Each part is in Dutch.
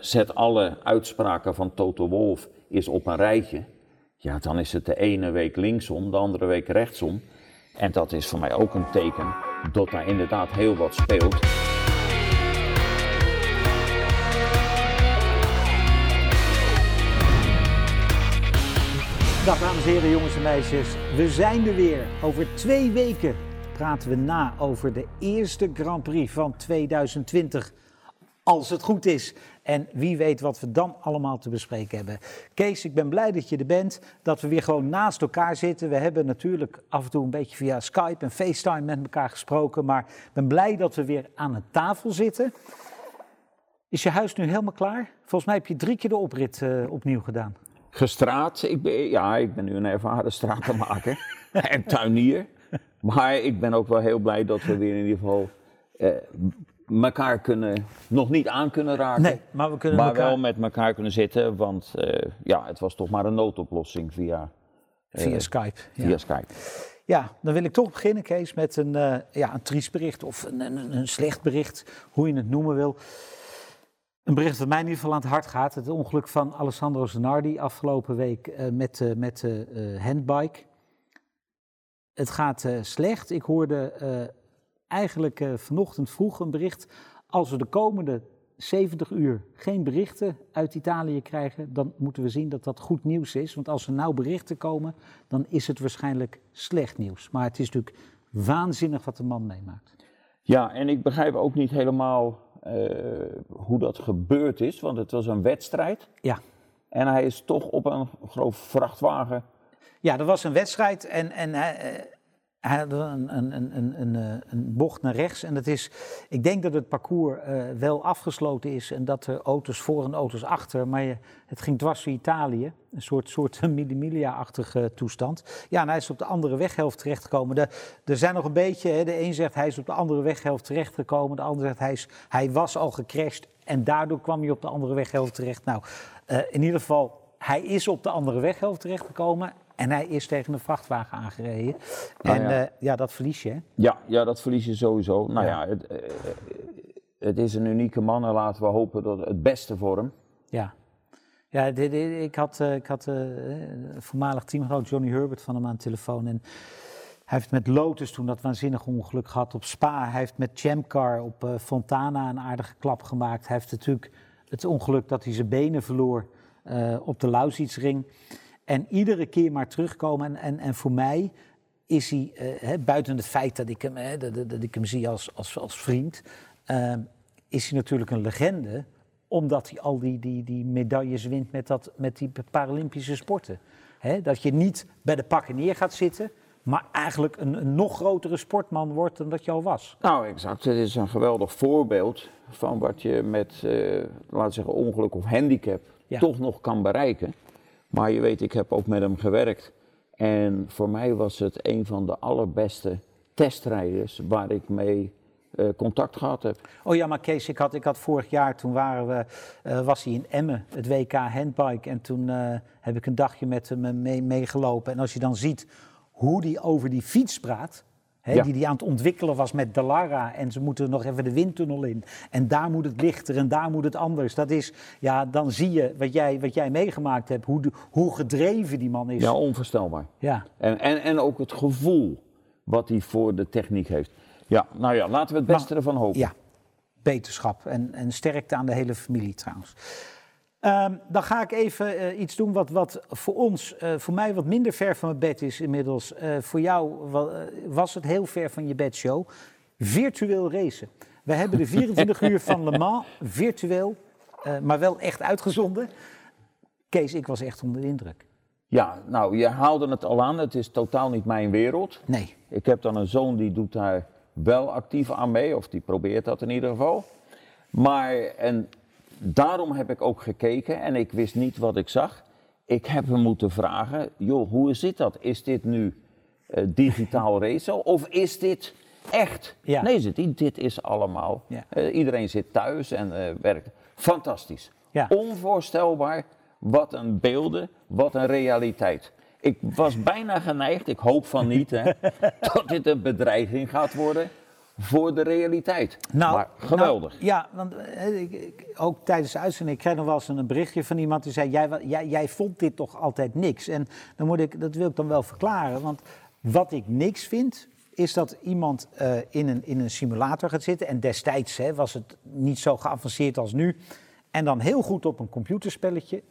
zet alle uitspraken van Toto Wolf is op een rijtje. Ja, dan is het de ene week linksom, de andere week rechtsom. En dat is voor mij ook een teken dat daar inderdaad heel wat speelt. Dag dames en heren, jongens en meisjes. We zijn er weer. Over twee weken praten we na over de eerste Grand Prix van 2020. Als het goed is. En wie weet wat we dan allemaal te bespreken hebben. Kees, ik ben blij dat je er bent. Dat we weer gewoon naast elkaar zitten. We hebben natuurlijk af en toe een beetje via Skype en FaceTime met elkaar gesproken. Maar ik ben blij dat we weer aan een tafel zitten. Is je huis nu helemaal klaar? Volgens mij heb je drie keer de oprit uh, opnieuw gedaan. Gestraat. Ik ben, ja, ik ben nu een ervaren stratenmaker en tuinier. Maar ik ben ook wel heel blij dat we weer in ieder geval eh, elkaar kunnen, nog niet aan kunnen raken. Nee, maar we kunnen maar elkaar... wel met elkaar kunnen zitten, want eh, ja, het was toch maar een noodoplossing via, eh, via Skype. Via ja. Skype. Ja, dan wil ik toch beginnen, Kees, met een, uh, ja, een triest bericht of een, een, een, slecht bericht, hoe je het noemen wil. Een bericht dat mij in ieder geval aan het hart gaat. Het ongeluk van Alessandro Zanardi afgelopen week met, met de handbike. Het gaat slecht. Ik hoorde eigenlijk uh, vanochtend vroeg een bericht. Als we de komende 70 uur geen berichten uit Italië krijgen, dan moeten we zien dat dat goed nieuws is. Want als er nou berichten komen, dan is het waarschijnlijk slecht nieuws. Maar het is natuurlijk waanzinnig wat de man meemaakt. Ja, en ik begrijp ook niet helemaal uh, hoe dat gebeurd is, want het was een wedstrijd. Ja. En hij is toch op een groot vrachtwagen. Ja, er was een wedstrijd en, en hij, hij had een, een, een, een, een bocht naar rechts. En dat is, ik denk dat het parcours uh, wel afgesloten is en dat er auto's voor en auto's achter. Maar het ging dwars door Italië. Een soort, soort Mille-Miglia-achtige toestand. Ja, en hij is op de andere weghelft terechtgekomen. Er zijn nog een beetje, hè, de een zegt hij is op de andere weghelft terechtgekomen. De ander zegt hij, is, hij was al gecrashed en daardoor kwam hij op de andere weghelft terecht. Nou, in ieder geval, hij is op de andere weghelft terechtgekomen. En hij is tegen een vrachtwagen aangereden. Nou en ja. uh, ja, dat verlies je. Hè? Ja, ja, dat verlies je sowieso. Nou ja, Ja. het, eh, het is een unieke man en laten we hopen dat het beste voor hem. Ja. Ja, dit, dit- ik had, eh, ik had eh, voormalig teamgenoot Johnny Herbert van hem aan de telefoon. En hij heeft met Lotus toen dat waanzinnig ongeluk gehad op Spa. Hij heeft met Chamcar op eh, Fontana een aardige klap gemaakt. Hij heeft natuurlijk het ongeluk dat hij zijn benen verloor eh, op de Lausitzring. En iedere keer maar terugkomen. En, en, en voor mij is hij, eh, buiten het feit dat ik hem, dat, dat- ik hem zie als, als, als vriend, eh, is hij natuurlijk een legende. Omdat hij al die, die, die medailles wint met, dat, met die Paralympische sporten. Dat je niet bij de pakken neer gaat zitten, maar eigenlijk een, een nog grotere sportman wordt dan dat je al was. Nou, exact. Het is een geweldig voorbeeld van wat je met, eh laten we zeggen, ongeluk of handicap Ja. toch nog kan bereiken. Maar je weet, ik heb ook met hem gewerkt. En voor mij was het een van de allerbeste testrijders waar ik mee eh, contact gehad heb. Oh ja, maar Kees, ik had, ik had vorig jaar, toen waren we, eh, was hij in Emmen, het WK handbike. En toen eh, heb ik een dagje met hem mee- meegelopen. en als je dan ziet hoe die over die fiets praat, hè, Ja. die hij aan het ontwikkelen was met Dallara. En ze moeten nog even de windtunnel in. En daar moet het lichter en daar moet het anders. Dat is, ja, dan zie je wat jij, wat jij meegemaakt hebt, hoe, hoe gedreven die man is. Ja, onvoorstelbaar. ja. En, en, en ook het gevoel wat hij voor de techniek heeft. Ja, nou ja, laten we het beste ervan hopen. Ja, beterschap en, en sterkte aan de hele familie trouwens. Ehm, dan ga ik even eh, iets doen wat, wat voor ons, eh, voor mij wat minder ver van mijn bed is inmiddels. Eh, voor jou wa- was het heel ver van je bedshow. Virtueel racen. We hebben de 24 uur van Le Mans virtueel, maar wel echt uitgezonden. Kees, ik was echt onder de indruk. Ja, nou, je haalde het al aan. Het is totaal niet mijn wereld. Nee. Ik heb dan een zoon die doet daar wel actief aan mee, of die probeert dat in ieder geval. Maar, en daarom heb ik ook gekeken en ik wist niet wat ik zag. Ik heb hem moeten vragen, joh, hoe zit dat? Is dit nu eh, digitaal racen of is dit echt? Ja. Nee, zit niet. dit is allemaal. Ja. Eh, iedereen zit thuis en eh, werkt. Fantastisch. Ja. Onvoorstelbaar. Wat een beelden, wat een realiteit. Ik was bijna geneigd, ik hoop van niet, hè, dat dit een bedreiging gaat worden. Voor de realiteit. Nou, maar geweldig. nou, ja, want eh, ik- ook tijdens de uitzending, ik kreeg nog wel eens een berichtje van iemand die zei, jij, jij, jij vond dit toch altijd niks? En dan moet ik, dat wil ik dan wel verklaren, want wat ik niks vind, is dat iemand eh, in, een, in een simulator gaat zitten. En destijds hè, was het niet zo geavanceerd als nu. En dan heel goed op een computerspelletje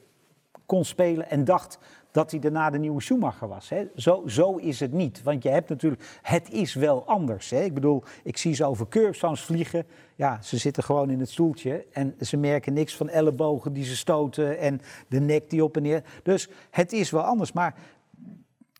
kon spelen en dacht dat hij daarna de nieuwe Schumacher was. Hè. Zo, zo is het niet. Want je hebt natuurlijk, het is wel anders. Hè. Ik bedoel, ik zie ze over curbstones vliegen. Ja, ze zitten gewoon in het stoeltje en ze merken niks van ellebogen die ze stoten en de nek die op en neer. Dus het is wel anders. Maar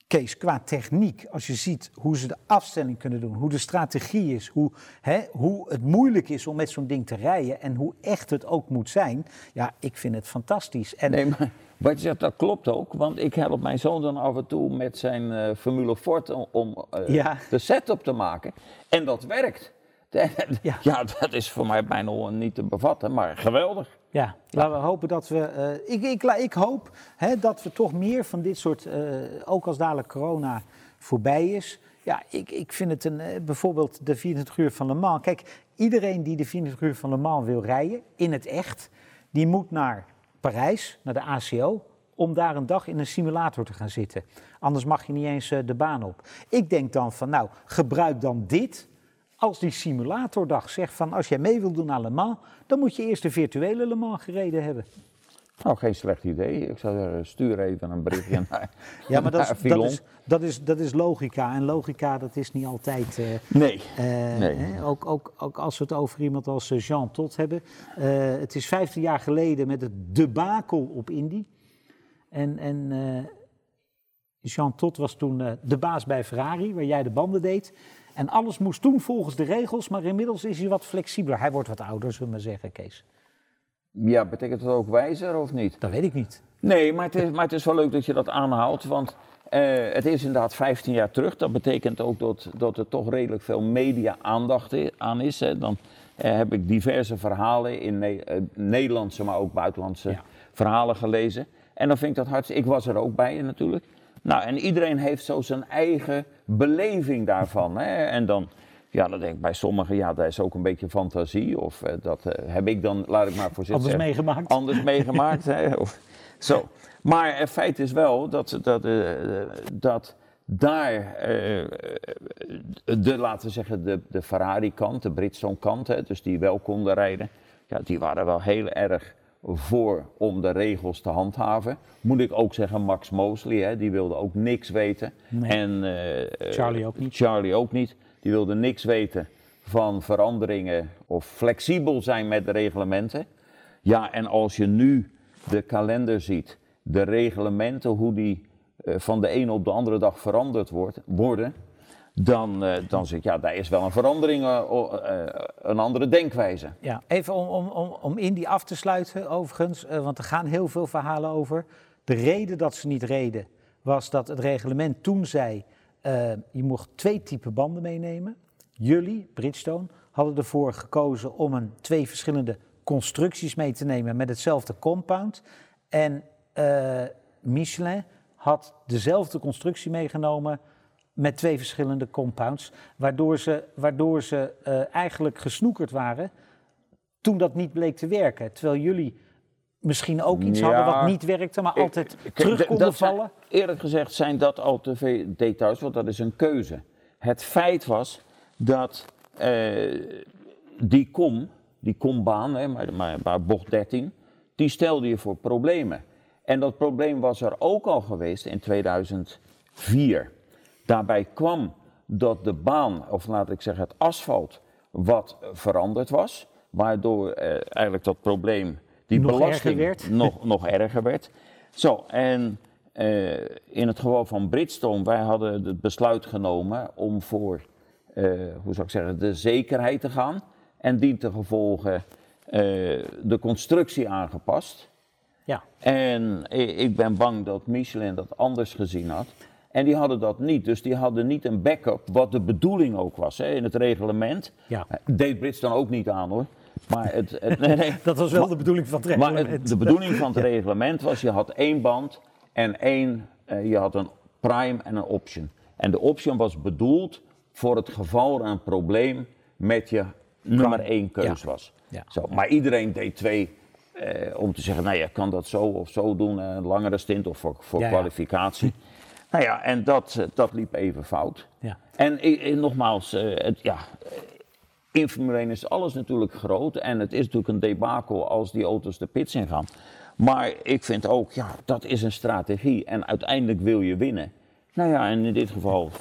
Kees, qua techniek, als je ziet hoe ze de afstelling kunnen doen, hoe de strategie is, hoe, hè, hoe het moeilijk is om met zo'n ding te rijden en hoe echt het ook moet zijn. Ja, ik vind het fantastisch. En Nee, maar wat je zegt, dat klopt ook. Want ik help mijn zoon dan af en toe met zijn eh, Formule Ford om, om eh, Ja. de setup te maken. En dat werkt. Ja. Ja. dat is voor mij bijna niet te bevatten, maar geweldig. Ja, laten we hopen dat we. eh, ik, ik, ik hoop hè, dat we toch meer van dit soort. ook als dadelijk corona voorbij is. Ja, ik, ik vind het een. bijvoorbeeld de 24 uur van Le Mans. Kijk, iedereen die de 24 uur van Le Mans wil rijden, in het echt, die moet naar Parijs, naar de ACO. Om daar een dag in een simulator te gaan zitten. Anders mag je niet eens eh, de baan op. Ik denk dan van, nou, gebruik dan dit als die simulatordag zegt van als jij mee wilt doen aan Le Mans, dan moet je eerst de virtuele Le Mans gereden hebben. Nou, geen slecht idee. Ik zou zeggen, stuur even een berichtje naar Ja, maar dat is, dat is, dat is, dat is logica. En logica, dat is niet altijd. eh, Nee. eh, Nee. hè, ook, ook, ook als we het over iemand als eh, Jean Todt hebben. Het is 15 jaar geleden met het debakel op Indy. En, en Jean Todt was toen de baas bij Ferrari, waar jij de banden deed. En alles moest toen volgens de regels, maar inmiddels is hij wat flexibeler. Hij wordt wat ouder, zullen we maar zeggen, Kees. Ja, betekent dat ook wijzer of niet? Dat weet ik niet. Nee, maar het is, maar het is wel leuk dat je dat aanhaalt, want eh, het is inderdaad 15 jaar terug. Dat betekent ook dat, dat er toch redelijk veel media-aandacht aan is. Hè. Dan eh, heb ik diverse verhalen in Ne- eh, Nederlandse, maar ook buitenlandse Ja. verhalen gelezen. En dan vind ik dat hartstikke... Ik was er ook bij natuurlijk. Nou, en iedereen heeft zo zijn eigen beleving daarvan. Hè. En dan... Ja, dan denk ik bij sommigen, ja, dat is ook een beetje fantasie. Of eh, dat eh, heb ik dan, laat ik maar voorzichtig Anders zeggen, meegemaakt. anders meegemaakt. hè, of, zo. Maar het feit is wel dat, dat, eh, dat daar eh, de, laten we zeggen, de, de Ferrari-kant, de Bridgestone-kant, hè, dus die wel konden rijden, ja, die waren wel heel erg voor om de regels te handhaven. Moet ik ook zeggen, Max Mosley, hè, die wilde ook niks weten. Nee. En eh, eh, Charlie ook niet. Charlie ook niet. Die wilde niks weten van veranderingen of flexibel zijn met de reglementen. Ja, en als je nu de kalender ziet, de reglementen, hoe die eh, van de ene op de andere dag veranderd wordt, worden, dan, eh, dan zeg ik, ja, daar is wel een verandering, eh, een andere denkwijze. Ja, even om, om, om, om Indy af te sluiten, overigens, want er gaan heel veel verhalen over. De reden dat ze niet reden was dat het reglement toen zei: eh, je mocht twee typen banden meenemen. Jullie, Bridgestone, hadden ervoor gekozen om een, twee verschillende constructies mee te nemen met hetzelfde compound. En eh, Michelin had dezelfde constructie meegenomen met twee verschillende compounds, waardoor ze, waardoor ze eh, eigenlijk gesnoekerd waren toen dat niet bleek te werken. Terwijl jullie misschien ook iets Ja, hadden wat niet werkte, maar altijd ik- terug konden zijn- vallen. eerlijk gezegd zijn dat al te veel details, want dat is een keuze. Het feit was dat eh, die kom, die kombaan, hè, maar, maar, maar bocht 13, die stelde je voor problemen. En dat probleem was er ook al geweest in 2004. Daarbij kwam dat de baan, of laat ik zeggen het asfalt, wat veranderd was. Waardoor eh, eigenlijk dat probleem, die Nog belasting, erger werd. nog, nog erger werd. Zo, en eh, in het geval van Bridgestone, wij hadden het besluit genomen om voor, eh, hoe zou ik zeggen, de zekerheid te gaan. En dien te gevolge eh, de constructie aangepast. Ja, En ik ben bang dat Michelin dat anders gezien had. En die hadden dat niet. Dus die hadden niet een backup, wat de bedoeling ook was. Hè, in het reglement. Ja. Deed Bridgestone ook niet aan hoor. Maar het, het, nee, nee. dat was wel de bedoeling van het Maar reglement. het- de bedoeling van het reglement was, je had één band en één, eh, je had een prime en een option. En de option was bedoeld voor het geval er een probleem met je nummer één keus was. Ja. Zo, maar iedereen deed twee eh, om te zeggen, nou je kan dat zo of zo doen, een langere stint of voor, voor Ja, ja. kwalificatie. Nou ja, en dat, eh, dat liep even fout. Ja. En ik- nogmaals, eh, het, ja, eh, in Formule 1 is alles natuurlijk groot. En het is natuurlijk een debakel als die auto's de pits in gaan. Maar ik vind ook, ja, dat is een strategie. En uiteindelijk wil je winnen. Nou ja, en in dit geval,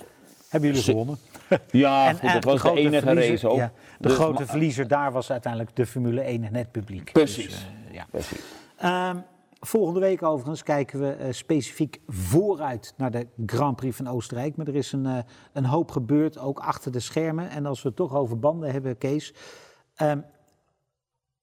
Hebben jullie gewonnen? ja, En goed, dat was de enige verliezer- race ook. ja, de Dus, grote maar- verliezer daar was uiteindelijk de Formule 1 en het publiek. Precies. Dus, eh, ja. Precies. Ehm, volgende week overigens kijken we eh, specifiek vooruit naar de Grand Prix van Oostenrijk. Maar er is een, eh, een hoop gebeurd, ook achter de schermen. En als we het toch over banden hebben, Kees. ehm,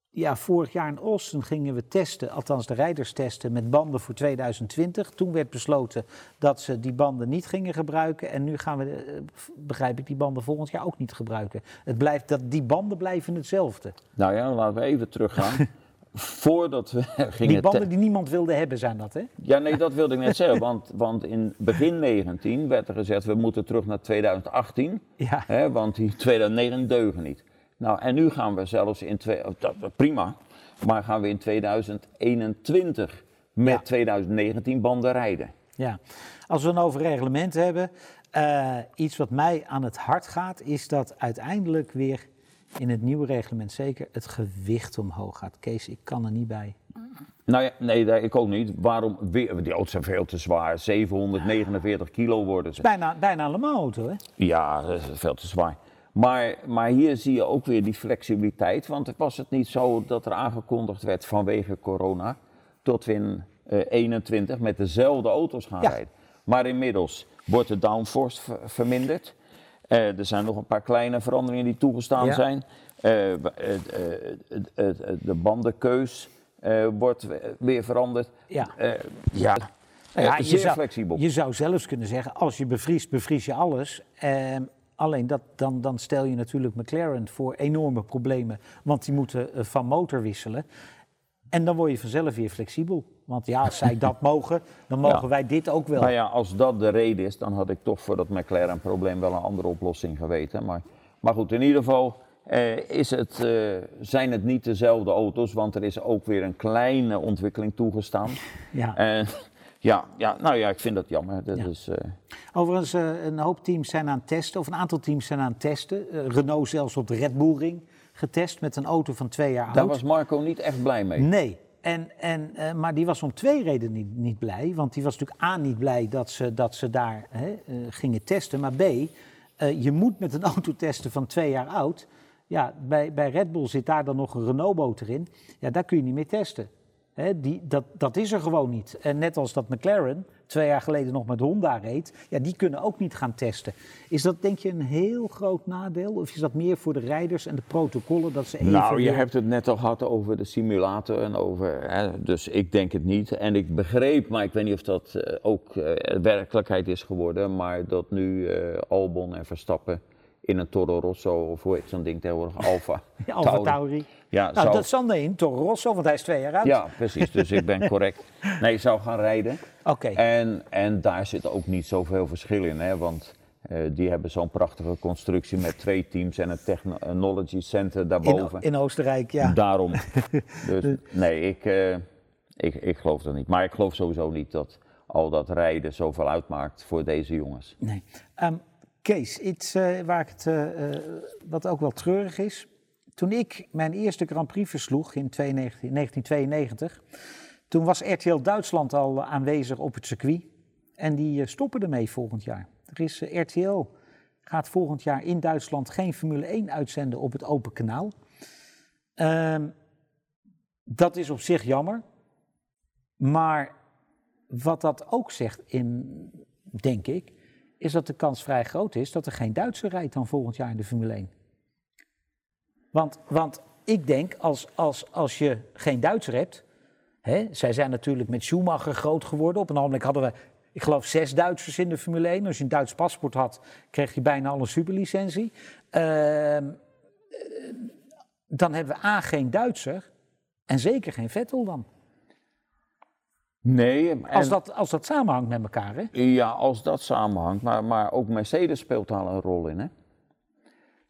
ja, vorig jaar in Austin gingen we testen, althans de rijders testen, met banden voor 2020. Toen werd besloten dat ze die banden niet gingen gebruiken. En nu gaan we, eh, begrijp ik, die banden volgend jaar ook niet gebruiken. Het blijft, dat, die banden blijven hetzelfde. Nou ja, laten we even teruggaan. Voordat we gingen Die banden die niemand wilde hebben zijn dat, hè? Ja, nee, dat wilde ik net zeggen. Want, want in begin 19 werd er gezegd, we moeten terug naar 2018. Ja. Hè, want die 2009 deugen niet. Nou, en nu gaan we zelfs in... Twee, oh, dat, prima. Maar gaan we in 2021 met Ja. 2019 banden rijden. Ja, als we het over reglement hebben, eh, iets wat mij aan het hart gaat, is dat uiteindelijk weer in het nieuwe reglement zeker het gewicht omhoog gaat. Kees, ik kan er niet bij. Nou ja, nee, ik ook niet. Waarom? Weer, die auto's zijn veel te zwaar. 749 kilo worden ze. Bijna, bijna een Mans auto, hè? Ja, veel te zwaar. Maar, maar hier zie je ook weer die flexibiliteit. Want was het niet zo dat er aangekondigd werd vanwege corona... tot we in 21 met dezelfde auto's gaan Ja. rijden. Maar inmiddels wordt de downforce ver- verminderd. Eh, er zijn nog een paar kleine veranderingen die toegestaan Ja. zijn. Eh, de bandenkeus eh, wordt we- weer veranderd. Ja. Ja, ja, zeer zou, flexibel. je zou zelfs kunnen zeggen, als je bevriest, bevries je alles. Ehm, alleen dat, dan, dan stel je natuurlijk McLaren voor enorme problemen, want die moeten van motor wisselen. En dan word je vanzelf weer flexibel. Want ja, als zij dat mogen, dan mogen Ja. wij dit ook wel. Nou ja, als dat de reden is, dan had ik toch voor dat McLaren-probleem wel een andere oplossing geweten. Maar, maar goed, in ieder geval eh, is het, eh, zijn het niet dezelfde auto's, want er is ook weer een kleine ontwikkeling toegestaan. Ja. En ja, ja, nou ja, ik vind dat jammer. Dat Ja. is, eh, Overigens, eh, een hoop teams zijn aan het testen, of een aantal teams zijn aan het testen. Eh, Renault zelfs op de Red Bull Ring getest met een auto van twee jaar daar oud. was Marco niet echt blij mee. Nee, en, en, eh, maar die was om twee redenen niet, niet blij. Want die was natuurlijk A niet blij dat ze, dat ze daar hè, eh, gingen testen. Maar B, eh, je moet met een auto testen van twee jaar oud. Ja, bij, bij Red Bull zit daar dan nog een Renault-motor in. Ja, daar kun je niet meer testen. Hè, die, dat, dat is er gewoon niet. En net als dat McLaren twee jaar geleden nog met Honda reed, ja, die kunnen ook niet gaan testen. Is dat denk je een heel groot nadeel? Of is dat meer voor de rijders en de protocollen dat ze even... Nou, je hebt het net al gehad over de simulator en over, hè, dus ik denk het niet. En ik begreep, maar ik weet niet of dat eh, ook eh, werkelijkheid is geworden, maar dat nu eh, Albon en Verstappen in een Toro Rosso, of hoe heet zo'n ding tegenwoordig, Alfa. Alfa Tauri. Ja, Nou, zou, dat dan in Toro Rosso, want hij is twee jaar oud. ja, precies, dus ik ben correct. Nee, zou gaan rijden. Oké. En, en daar zit ook niet zoveel verschil in, hè, want eh, die hebben zo'n prachtige constructie met twee teams en een technology center In, daarboven. in Oostenrijk, ja. Daarom. Dus, nee, ik, eh, ik, ik geloof dat niet. Maar ik geloof sowieso niet dat al dat rijden zoveel uitmaakt voor deze jongens. Nee. Ehm, Kees, iets eh, waar ik het, wat ook wel treurig is. Toen ik mijn eerste Grand Prix versloeg in 92 1992, toen was RTL Duitsland al aanwezig op het circuit. En die eh, stoppen ermee volgend jaar. Er is, eh, RTL gaat volgend jaar in Duitsland geen Formule 1 uitzenden op het open kanaal. Ehm, dat is op zich jammer. Maar wat dat ook zegt, in, denk ik, is dat de kans vrij groot is dat er geen Duitser rijdt dan volgend jaar in de Formule 1. Want, want ik denk, als, als, als je geen Duitser hebt, hè, zij zijn natuurlijk met Schumacher groot geworden. Op een ogenblik hadden we, ik geloof, zes Duitsers in de Formule 1. Als je een Duits paspoort had, kreeg je bijna al een superlicentie. Ehm, eh, dan hebben we A, geen Duitser en zeker geen Vettel dan. Nee, en, Als dat, als dat samenhangt met elkaar, hè? ja, als dat samenhangt. Maar, maar ook Mercedes speelt daar een rol in. Hè?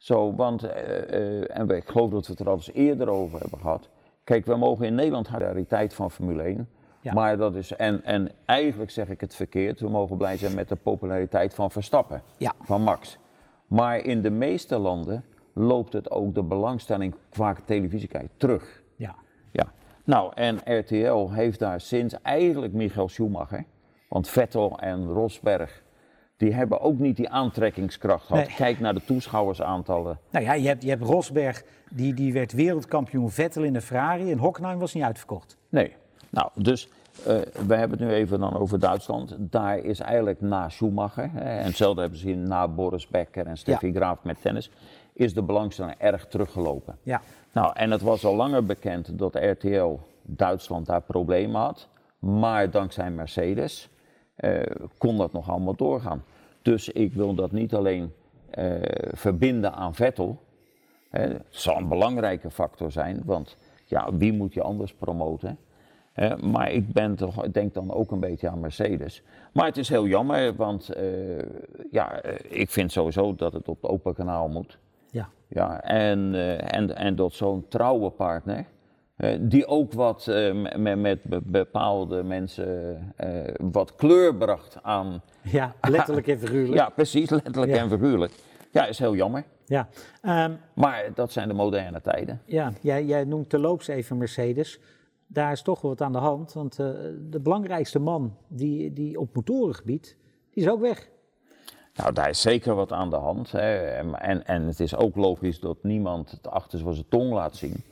Zo, want, eh, eh, en ik geloof dat we het er al eens eerder over hebben gehad. Kijk, we mogen in Nederland de realiteit van Formule 1. Ja. Maar dat is, en, en eigenlijk zeg ik het verkeerd, we mogen blij zijn met de populariteit van Verstappen, Ja. van Max. Maar in de meeste landen loopt het ook de belangstelling qua televisiekijk terug. Ja. Ja. Nou, en RTL heeft daar sinds eigenlijk Michael Schumacher, want Vettel en Rosberg, die hebben ook niet die aantrekkingskracht gehad. Nee. Kijk naar de toeschouwersaantallen. Nou ja, je hebt, je hebt Rosberg, die, die werd wereldkampioen Vettel in de Ferrari en Hockenheim was niet uitverkocht. Nee. Nou, dus eh, we hebben het nu even dan over Duitsland. Daar is eigenlijk na Schumacher, hè, en hetzelfde hebben ze zien na Boris Becker en Steffi Graaf met tennis, is de belangstelling erg teruggelopen. Ja. Nou, en het was al langer bekend dat RTL Duitsland daar problemen had. Maar dankzij Mercedes eh, kon dat nog allemaal doorgaan. Dus ik wil dat niet alleen eh, verbinden aan Vettel. Hè, het zal een belangrijke factor zijn, want ja, wie moet je anders promoten? Hè, maar ik ben toch, denk dan ook een beetje aan Mercedes. Maar het is heel jammer, want eh, ja, eh, ik vind sowieso dat het op het open kanaal moet. Ja. Ja, en, en, en dat zo'n trouwe partner, die ook wat eh, met, met be- bepaalde mensen eh, wat kleur bracht aan. Ja, letterlijk en figuurlijk. Ja, precies, letterlijk Ja. en figuurlijk. Ja, is heel jammer. Ja. Ehm, Maar dat zijn de moderne tijden. ja, jij, jij noemt terloops even Mercedes. Daar is toch wel wat aan de hand, want eh, de belangrijkste man die, die op motorengebied, die is ook weg. Nou, daar is zeker wat aan de hand. Hè. En, en, het is ook logisch dat niemand het achter zijn tong laat zien.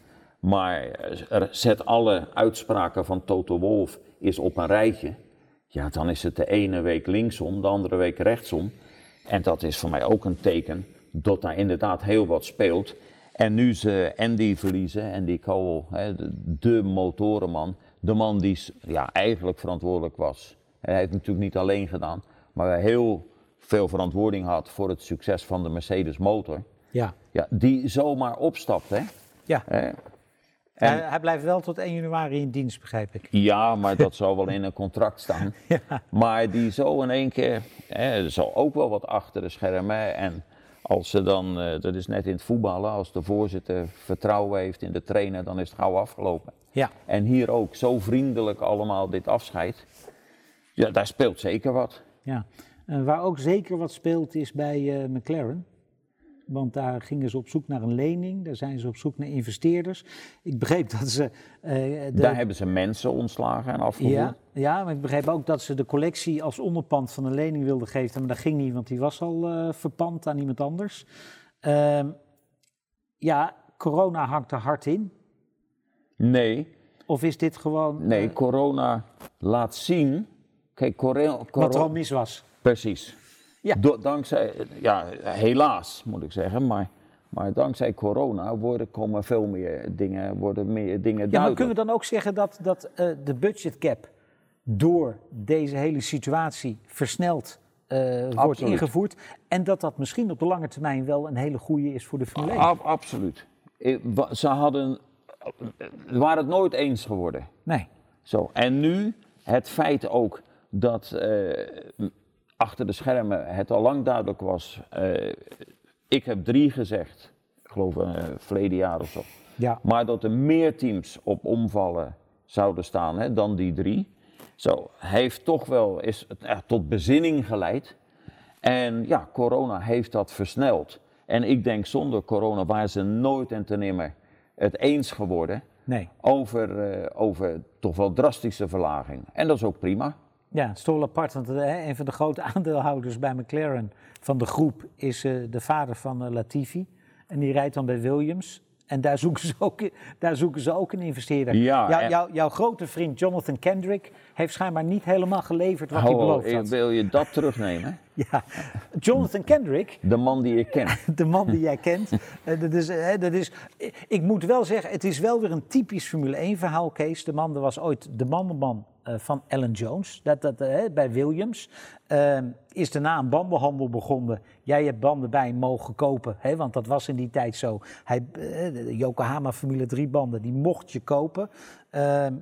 Maar eh, er- zet alle uitspraken van Toto Wolf eens op een rijtje. Ja, dan is het de ene week linksom, de andere week rechtsom. En dat is voor mij ook een teken dat daar inderdaad heel wat speelt. En nu ze Andy verliezen, Andy Cole, hè, de, de motorenman, de man die ja, eigenlijk verantwoordelijk was. Hij heeft het natuurlijk niet alleen gedaan, maar heel veel verantwoording had voor het succes van de Mercedes motor. Ja. Ja, die zomaar opstapt, hè. Ja. En- Hij, hij blijft wel tot 1 januari in dienst, begrijp ik. Ja, maar dat zal wel in een contract staan. Maar die zo in één keer, hè, er zal ook wel wat achter de schermen. En als ze dan, eh, dat is net in het voetballen, als de voorzitter vertrouwen heeft in de trainer, dan is het gauw afgelopen. Ja. En hier ook zo vriendelijk allemaal dit afscheid. Ja, daar speelt zeker wat. Ja, Eh, waar ook zeker wat speelt is bij eh, McLaren. Want daar gingen ze op zoek naar een lening, daar zijn ze op zoek naar investeerders. Ik begreep dat ze. eh, de- Daar hebben ze mensen ontslagen en afgevoerd. ja, ja, maar ik begreep ook dat ze de collectie als onderpand van een lening wilden geven. Maar dat ging niet, want die was al eh, verpand aan iemand anders. Ehm, ja, corona hangt er hard in. Nee, Of is dit gewoon nee, eh, corona laat zien. Kijk, corona. wat er al mis was? Precies. Ja. Dankzij, ja, helaas moet ik zeggen, maar, maar dankzij corona worden, komen veel meer dingen, worden meer dingen Ja, maar kunnen we dan ook zeggen dat, dat eh, de budgetcap door deze hele situatie versneld eh, wordt ingevoerd en dat dat misschien op de lange termijn wel een hele goede is voor de Formule 1? Ab- absoluut. Eh, Ze hadden, waren het nooit eens geworden. Nee. Zo. En nu het feit ook dat achter de schermen het al lang duidelijk was. eh, ik heb drie gezegd, ik geloof uh, verleden jaar of zo. Ja. Maar dat er meer teams op omvallen zouden staan hè, dan die drie. Zo, heeft toch wel is het echt tot bezinning geleid. En ja, corona heeft dat versneld. En ik denk zonder corona waren ze nooit en ten nimmer het eens geworden Nee. over, eh, over toch wel drastische verlaging. En dat is ook prima. Ja, wel apart, want eh, een van de grote aandeelhouders bij McLaren van de groep is eh, de vader van eh, Latifi. En die rijdt dan bij Williams. En daar zoeken ze ook, daar zoeken ze ook een investeerder. Ja, Jou- en- jou- jouw grote vriend Jonathan Kendrick heeft schijnbaar niet helemaal geleverd wat hij beloofd had. wil je dat terugnemen? Ja, Jonathan Kendrick, De man die je kent. de man die jij kent. eh, dat is, eh, dat is, ik moet wel zeggen, het is wel weer een typisch Formule 1 verhaal, Kees. De man was ooit de bandenman eh, van Alan Jones dat, dat, bij Williams. Ehm, is daarna een bandenhandel begonnen. Jij hebt banden bij hem mogen kopen, hè, want dat was in die tijd zo. Hij, de Yokohama Formule 3 banden, die mocht je kopen. Ehm,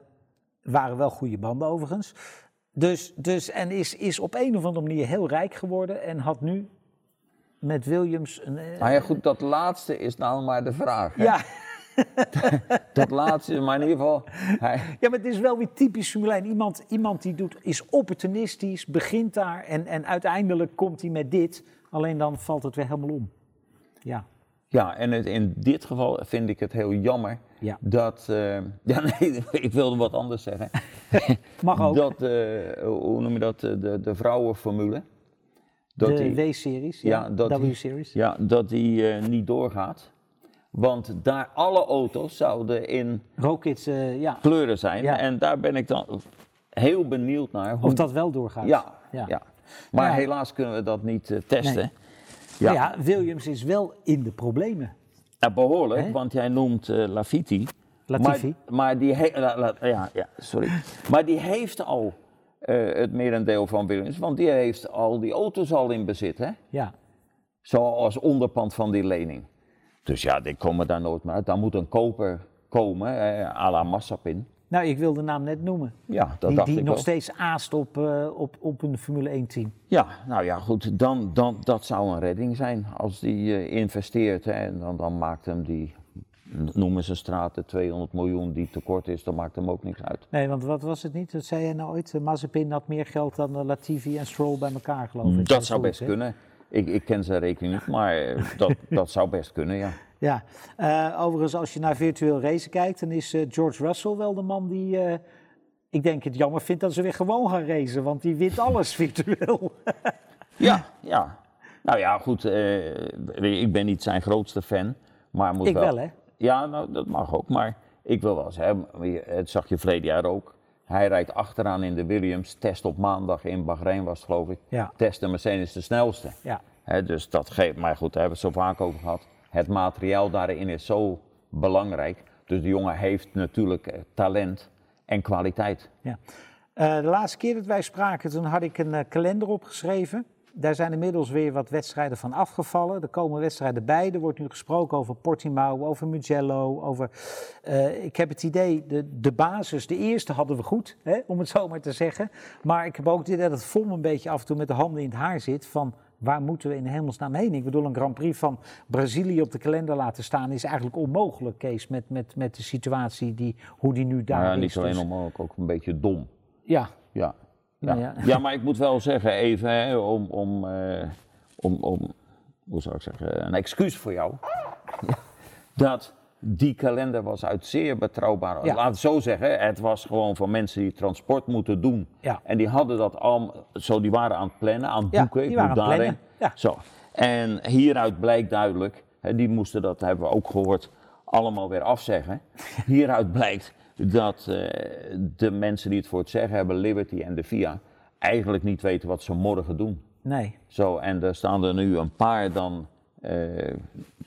waren wel goede banden overigens. Dus, dus, en is, is op een of andere manier heel rijk geworden en had nu met Williams. Een, Maar Nou ja, goed, dat laatste is nou maar de vraag. hè? ja, Dat laatste maar in ieder geval. Hij, ja, maar het is wel weer typisch Formule 1. Iemand, iemand die doet, is opportunistisch, begint daar en, en uiteindelijk komt hij met dit. Alleen dan valt het weer helemaal om. Ja, ja, en het, in dit geval vind ik het heel jammer Ja. dat. eh, ja, nee, ik wilde wat anders zeggen. mag ook. Dat, eh, hoe noem je dat? eh, De, de vrouwenformule. Dat de W-series, ja, Ja, dat die- W-series. ja, dat die niet doorgaat. Want daar alle auto's zouden in Rockets, ja. kleuren zijn. Ja. En daar ben ik dan heel benieuwd naar. Hoe Of dat wel doorgaat. Ja, Ja. ja. Maar helaas kunnen we dat niet testen. Nee. Ja. Maar ja, Williams is wel in de problemen. Ja, behoorlijk, want jij noemt eh Lafiti. Latifi. Maar, maar die he- la- la- ja, ja, sorry. maar die heeft al eh, het merendeel van Williams, want die heeft al die auto's al in bezit, hè? Ja. Zoals onderpand van die lening. Dus ja, die komen daar nooit meer uit. Dan moet een koper komen, eh, à la Massapin. Nou, ik wil de naam net noemen. Ja, dat die dacht die ik nog wel. steeds aast op, eh, op, op een Formule 1 team. Ja, nou ja, goed, dan, dan, dat zou een redding zijn als die eh, investeert. Hè, en dan, dan maakt hem die, noemen ze straten, 200 miljoen die tekort is, dan maakt hem ook niks uit. Nee, want wat was het niet? Dat zei jij nou ooit. Uh, Mazepin had meer geld dan eh, Latifi en Stroll bij elkaar, geloof ik. Dat zou best kunnen. Ik, ik ken zijn rekening niet, maar eh, dat, dat zou best kunnen, ja. Ja, Eh, overigens als je naar virtueel racen kijkt, dan is eh, George Russell wel de man die, ik denk het jammer vindt dat ze weer gewoon gaan racen, want die wint alles virtueel. Ja, ja. Nou ja, goed, ik ben niet zijn grootste fan, maar moet ik wel, hè? Ja, nou, dat mag ook, maar ik wil wel eens, hè, het zag je verleden jaar ook. Hij rijdt achteraan in de Williams, test op maandag in Bahrein was het geloof ik. Ja. Test de Mercedes de snelste. Ja. Dus dat geeft, maar goed, daar hebben we het zo vaak over gehad. Het materiaal daarin is zo belangrijk. Dus de jongen heeft natuurlijk eh, talent en kwaliteit. Ja. Eh, de laatste keer dat wij spraken, toen had ik een eh, kalender opgeschreven. Daar zijn inmiddels weer wat wedstrijden van afgevallen. Er komen wedstrijden bij. Er wordt nu gesproken over Portimao, over Mugello. Over, eh, ik heb het idee, de, de basis, de eerste hadden we goed, hè, om het zo maar te zeggen. Maar ik heb ook het idee dat het vol een beetje af en toe met de handen in het haar zit. Van waar moeten we in hemelsnaam heen? Ik bedoel, een Grand Prix van Brazilië op de kalender laten staan is eigenlijk onmogelijk, Kees. Met, met, met de situatie, die, hoe die nu daar Maar is. niet alleen Dus- onmogelijk, ook een beetje dom. Ja, Ja. Ja. Nou ja. ja. maar ik moet wel zeggen, even hè, om, om, eh, om, om, hoe zou ik zeggen, een excuus voor jou. dat die kalender was uit zeer betrouwbare, Ja. laat het zo zeggen, het was gewoon voor mensen die transport moeten doen. Ja. En die hadden dat al, zo die waren aan het plannen, aan het boeken. die ik waren moet aan. Zo. En hieruit blijkt duidelijk, hè, die moesten dat, hebben we ook gehoord, allemaal weer afzeggen. Hieruit blijkt dat eh, de mensen die het voor het zeggen hebben, Liberty en de VIA, eigenlijk niet weten wat ze morgen doen. nee. Zo, en er staan er nu een paar dan. eh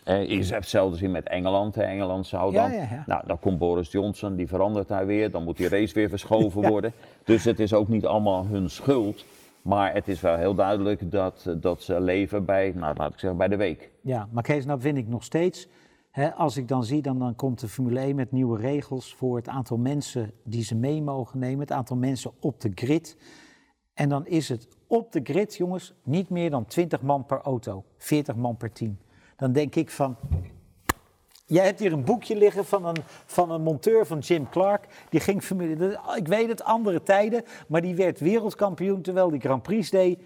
eh, je hebt hetzelfde zien met Engeland. Hè. Engeland zou Ja, dan. ja, ja. Nou, dan komt Boris Johnson, die verandert daar weer. Dan moet die race weer verschoven worden. Dus het is ook niet allemaal hun schuld. Maar het is wel heel duidelijk dat, dat ze leven bij, nou laat ik zeggen, bij de week. Ja, maar Kees, nou vind ik nog steeds, als ik dan zie, dan, dan komt de Formule 1 met nieuwe regels voor het aantal mensen die ze mee mogen nemen, het aantal mensen op de grid. En dan is het op de grid, jongens, niet meer dan 20 man per auto, 40 man per team. Dan denk ik van, Jij hebt hier een boekje liggen van een, van een monteur van Jim Clark. Die ging Formule. Ik weet het, andere tijden. Maar die werd wereldkampioen terwijl die Grand Prix deed.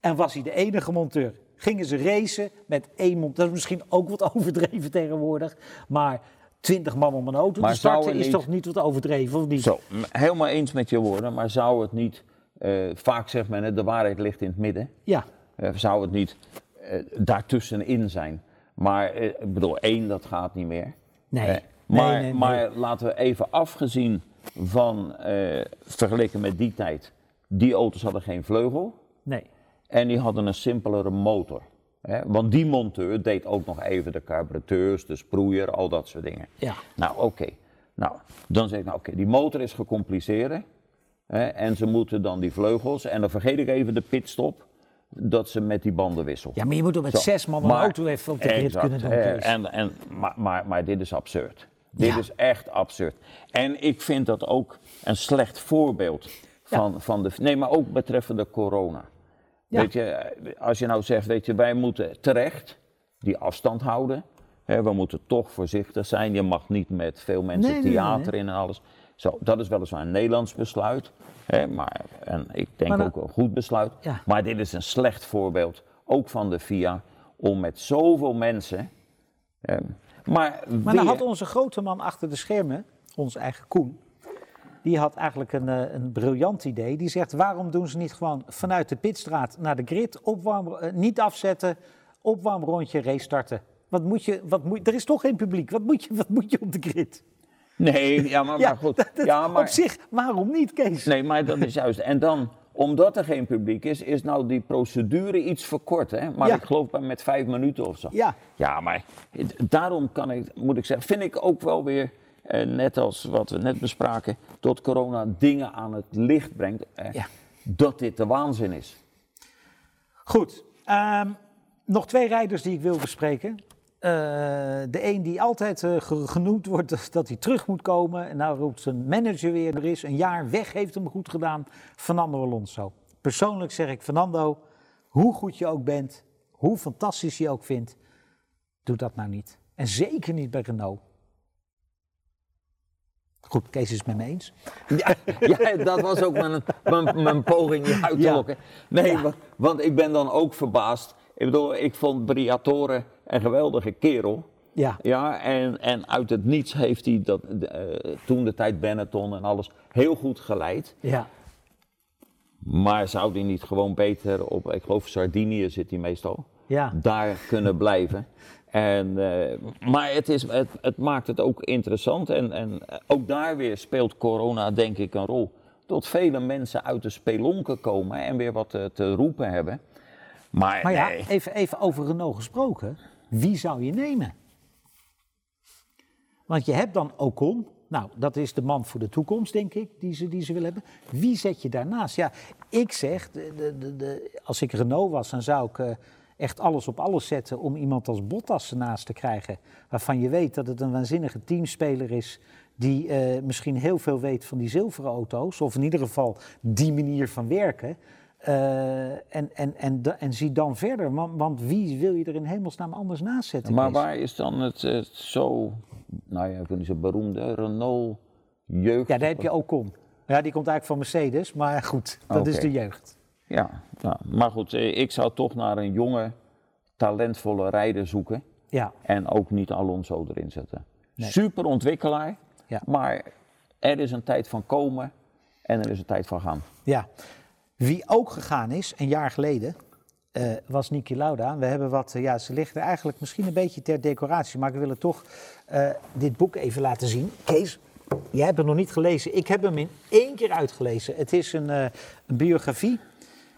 En was hij de enige monteur. Gingen ze racen met één monteur. Dat is misschien ook wat overdreven tegenwoordig. Maar 20 man om een auto Maar te starten is niet- toch niet wat overdreven, of niet? Zo, helemaal eens met je woorden. Maar zou het niet, eh, vaak zegt men, de waarheid ligt in het midden. Ja, Eh, zou het niet eh, daartussenin zijn? Maar ik bedoel, één, dat gaat niet meer. nee. Eh, nee, maar, nee, nee. maar laten we even afgezien van, vergeleken met die tijd, die auto's hadden geen vleugel nee. En die hadden een simpelere motor. Hè? Want die monteur deed ook nog even de carburateurs, de sproeier, al dat soort dingen. Ja. Nou, oké. Nou, dan zeg ik, nou oké, die motor is gecompliceerder. Hè, en ze moeten dan die vleugels, en dan vergeet ik even de pitstop, dat ze met die banden wisselen. Ja, maar je moet ook met Zo, zes man een maar- auto even op de grid Exact, kunnen doen. Kees. en, en, maar, maar, maar dit is absurd. Dit Ja. is echt absurd. En ik vind dat ook een slecht voorbeeld van, van de. Nee, maar ook betreffende corona. Ja. Weet je, als je nou zegt, weet je, wij moeten terecht die afstand houden. Hè, we moeten toch voorzichtig zijn. Je mag niet met veel mensen Nee, nee, nee, theater in en alles. Zo, dat is weliswaar een Nederlands besluit. Hè, maar, en ik denk Maar ook een goed besluit. Ja. Maar dit is een slecht voorbeeld, ook van de FIA, om met zoveel mensen. eh, maar Maar dan had onze grote man achter de schermen, onze eigen Koen, die had eigenlijk een, eh, een briljant idee. Die zegt, waarom doen ze niet gewoon vanuit de pitstraat naar de grid, opwarm, eh, niet afzetten, opwarmrondje, race starten. Wat moet je, wat moet, er is toch geen publiek, wat moet je, wat moet je op de grid? Nee, ja, maar, maar goed. dat- dat- ja, maar, Op zich, waarom niet, Kees? Nee, maar dat is juist. En dan, omdat er geen publiek is, is nou die procedure iets verkort. Hè? Maar Ja. ik geloof maar met vijf minuten of zo. Ja. Ja, maar daarom kan ik, moet ik zeggen, vind ik ook wel weer, net als wat we net bespraken, dat corona dingen aan het licht brengt. eh, Ja. Dat dit de waanzin is. Goed, ehm, nog twee rijders die ik wil bespreken. Eh, de een die altijd eh, ge- genoemd wordt dat- dat hij terug moet komen. En nou roept zijn manager weer, er is een jaar weg, heeft hem goed gedaan. Fernando Alonso. Persoonlijk zeg ik, Fernando, hoe goed je ook bent, hoe fantastisch je ook vindt, doe dat nou niet. En zeker niet bij Renault. Goed, Kees is het met me eens. Ja, ja, dat was ook mijn, mijn, mijn poging je uit te Ja. lokken. Nee, wa- want ik ben dan ook verbaasd. Ik bedoel, ik vond Briatore een geweldige kerel. Ja, Ja, en, en uit het niets heeft hij dat, eh, toen de tijd Benetton en alles heel goed geleid. ja. Maar zou hij niet gewoon beter op, ik geloof Sardinië zit hij meestal, Ja. daar kunnen blijven? En, eh, maar het, is, het, het maakt het ook interessant en, en ook daar weer speelt corona denk ik een rol. Tot vele mensen uit de spelonken komen en weer wat te, te roepen hebben. Maar, Maar ja, nee. even, even over Renault gesproken. Wie zou je nemen? Want je hebt dan Ocon. Nou, dat is de man voor de toekomst, denk ik, die ze, die ze willen hebben. Wie zet je daarnaast? Ja, ik zeg, de, de, de, de- als ik Renault was, dan zou ik eh, echt alles op alles zetten om iemand als Bottas ernaast te krijgen. Waarvan je weet dat het een waanzinnige teamspeler is. Die eh, misschien heel veel weet van die zilveren auto's. Of in ieder geval die manier van werken. Eh, en, en, en, en zie dan verder. Want, want wie wil je er in hemelsnaam anders naast zetten? Maar waar is dan het, het zo, nou ja, niet zo beroemde Renault jeugd? Ja, daar heb je Ocon. Ja, die komt eigenlijk van Mercedes, maar goed, dat is de jeugd. Ja, ja, maar goed, eh, ik zou toch naar een jonge, talentvolle rijder zoeken. Ja, En ook niet Alonso erin zetten. Nee. Super ontwikkelaar, Ja. maar er is een tijd van komen en er is een tijd van gaan. ja. Wie ook gegaan is, een jaar geleden, eh, was Niki Lauda. We hebben wat, eh, ja, ze ligt er eigenlijk misschien een beetje ter decoratie, maar ik wil toch eh, dit boek even laten zien. Kees, jij hebt hem nog niet gelezen. Ik heb hem in één keer uitgelezen. Het is een, een biografie,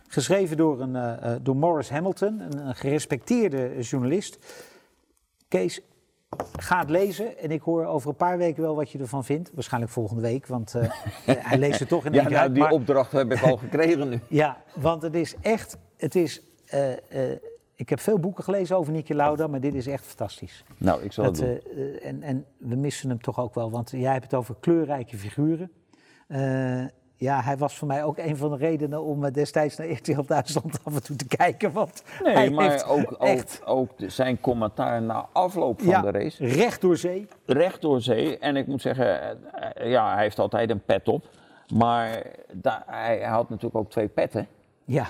geschreven door, een, eh, eh, door Morris Hamilton, een, gerespecteerde journalist. Kees, ga het lezen en ik hoor over een paar weken wel wat je ervan vindt. Waarschijnlijk volgende week, want eh, hij leest het toch in één Ja, keer nou, uit. die maar- opdracht heb ik al gekregen nu. ja, want het is echt, het is, ik heb veel boeken gelezen over Niki Lauda, maar dit is echt fantastisch. Nou, ik zal het doen. en, en we missen hem toch ook wel, want jij hebt het over kleurrijke figuren. Ja, hij was voor mij ook een van de redenen om eh, destijds naar RTL Duitsland af en toe te kijken. Want hij Nee, maar heeft ook, ook, echt ook de- zijn commentaar na afloop van ja, de race. recht door zee. recht door zee. En ik moet zeggen, eh, ja, hij heeft altijd een pet op. Maar hij had natuurlijk ook twee petten. Ja,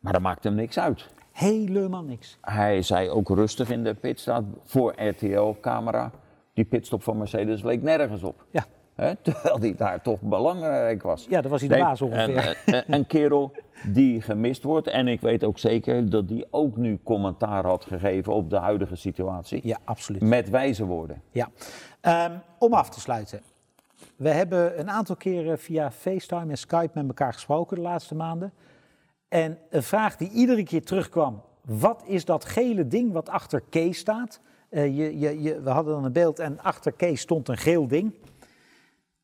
Maar dat maakt hem niks uit. helemaal niks. Hij zei ook rustig in de pitstraat voor RTL-camera. Die pitstop van Mercedes leek nergens op. Ja, Hè? Terwijl die daar toch belangrijk was. ja dan was hij de baas ongeveer. Een, een, een kerel die gemist wordt. En ik weet ook zeker dat die ook nu commentaar had gegeven op de huidige situatie. ja, absoluut. Met wijze woorden. Ja. Ehm, om af te sluiten. We hebben een aantal keren via FaceTime en Skype met elkaar gesproken de laatste maanden. En een vraag die iedere keer terugkwam. Wat is dat gele ding wat achter Kees staat? Eh, je, je, je, we hadden dan een beeld en achter Kees stond een geel ding.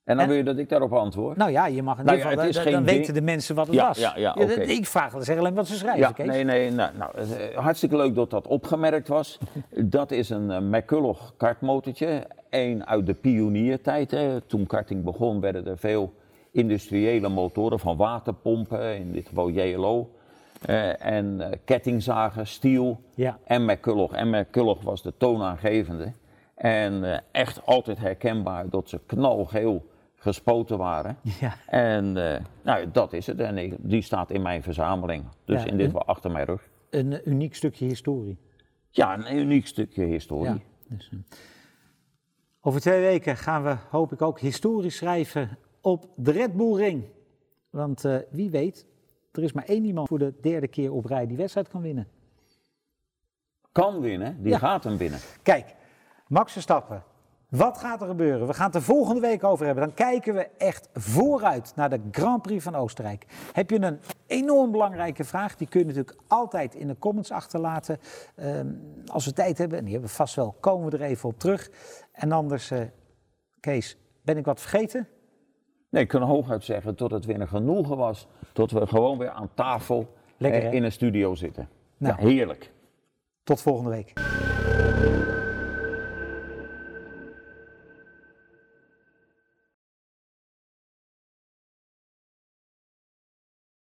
En dan En- wil je dat ik daarop antwoord? Nou ja, je mag in Nou ieder ja, geval, is dan, dan weten de mensen wat het Ja, was. ja, ja. Ik vraag, zeg alleen wat ze schrijven, Ja, Kees. nee, nee, nou, nou, eh, hartstikke leuk dat dat opgemerkt was. dat is een uh, McCulloch kartmotortje, één uit de pioniertijd. Hè. Toen karting begon werden er veel industriële motoren van waterpompen, in dit geval JLO. eh, en kettingzagen, stiel Ja. en McCulloch. En McCulloch was de toonaangevende. En echt altijd herkenbaar dat ze knalgeel gespoten waren. Ja. En eh, nou, dat is het. En ik- die staat in mijn verzameling. Dus Ja, in dit geval achter mijn rug. Een uniek stukje historie. Ja, een uniek stukje historie. Ja. Dus, eh, over twee weken gaan we, hoop ik ook, historie schrijven op de Red Bull Ring. Want eh, wie weet, er is maar één iemand voor de derde keer op rij die wedstrijd kan winnen. Kan winnen, die Ja. gaat hem winnen. Kijk, Max Verstappen. Wat gaat er gebeuren? We gaan het er volgende week over hebben. Dan kijken we echt vooruit naar de Grand Prix van Oostenrijk. Heb je een enorm belangrijke vraag? Die kun je natuurlijk altijd in de comments achterlaten. Ehm, als we tijd hebben, en die hebben we vast wel, komen we er even op terug. En anders, eh, Kees, ben ik wat vergeten? Nee, ik kan hooguit zeggen tot het weer een genoegen was. Tot we gewoon weer aan tafel Lekker, eh, in een studio zitten. Nou. Ja, heerlijk. Tot volgende week.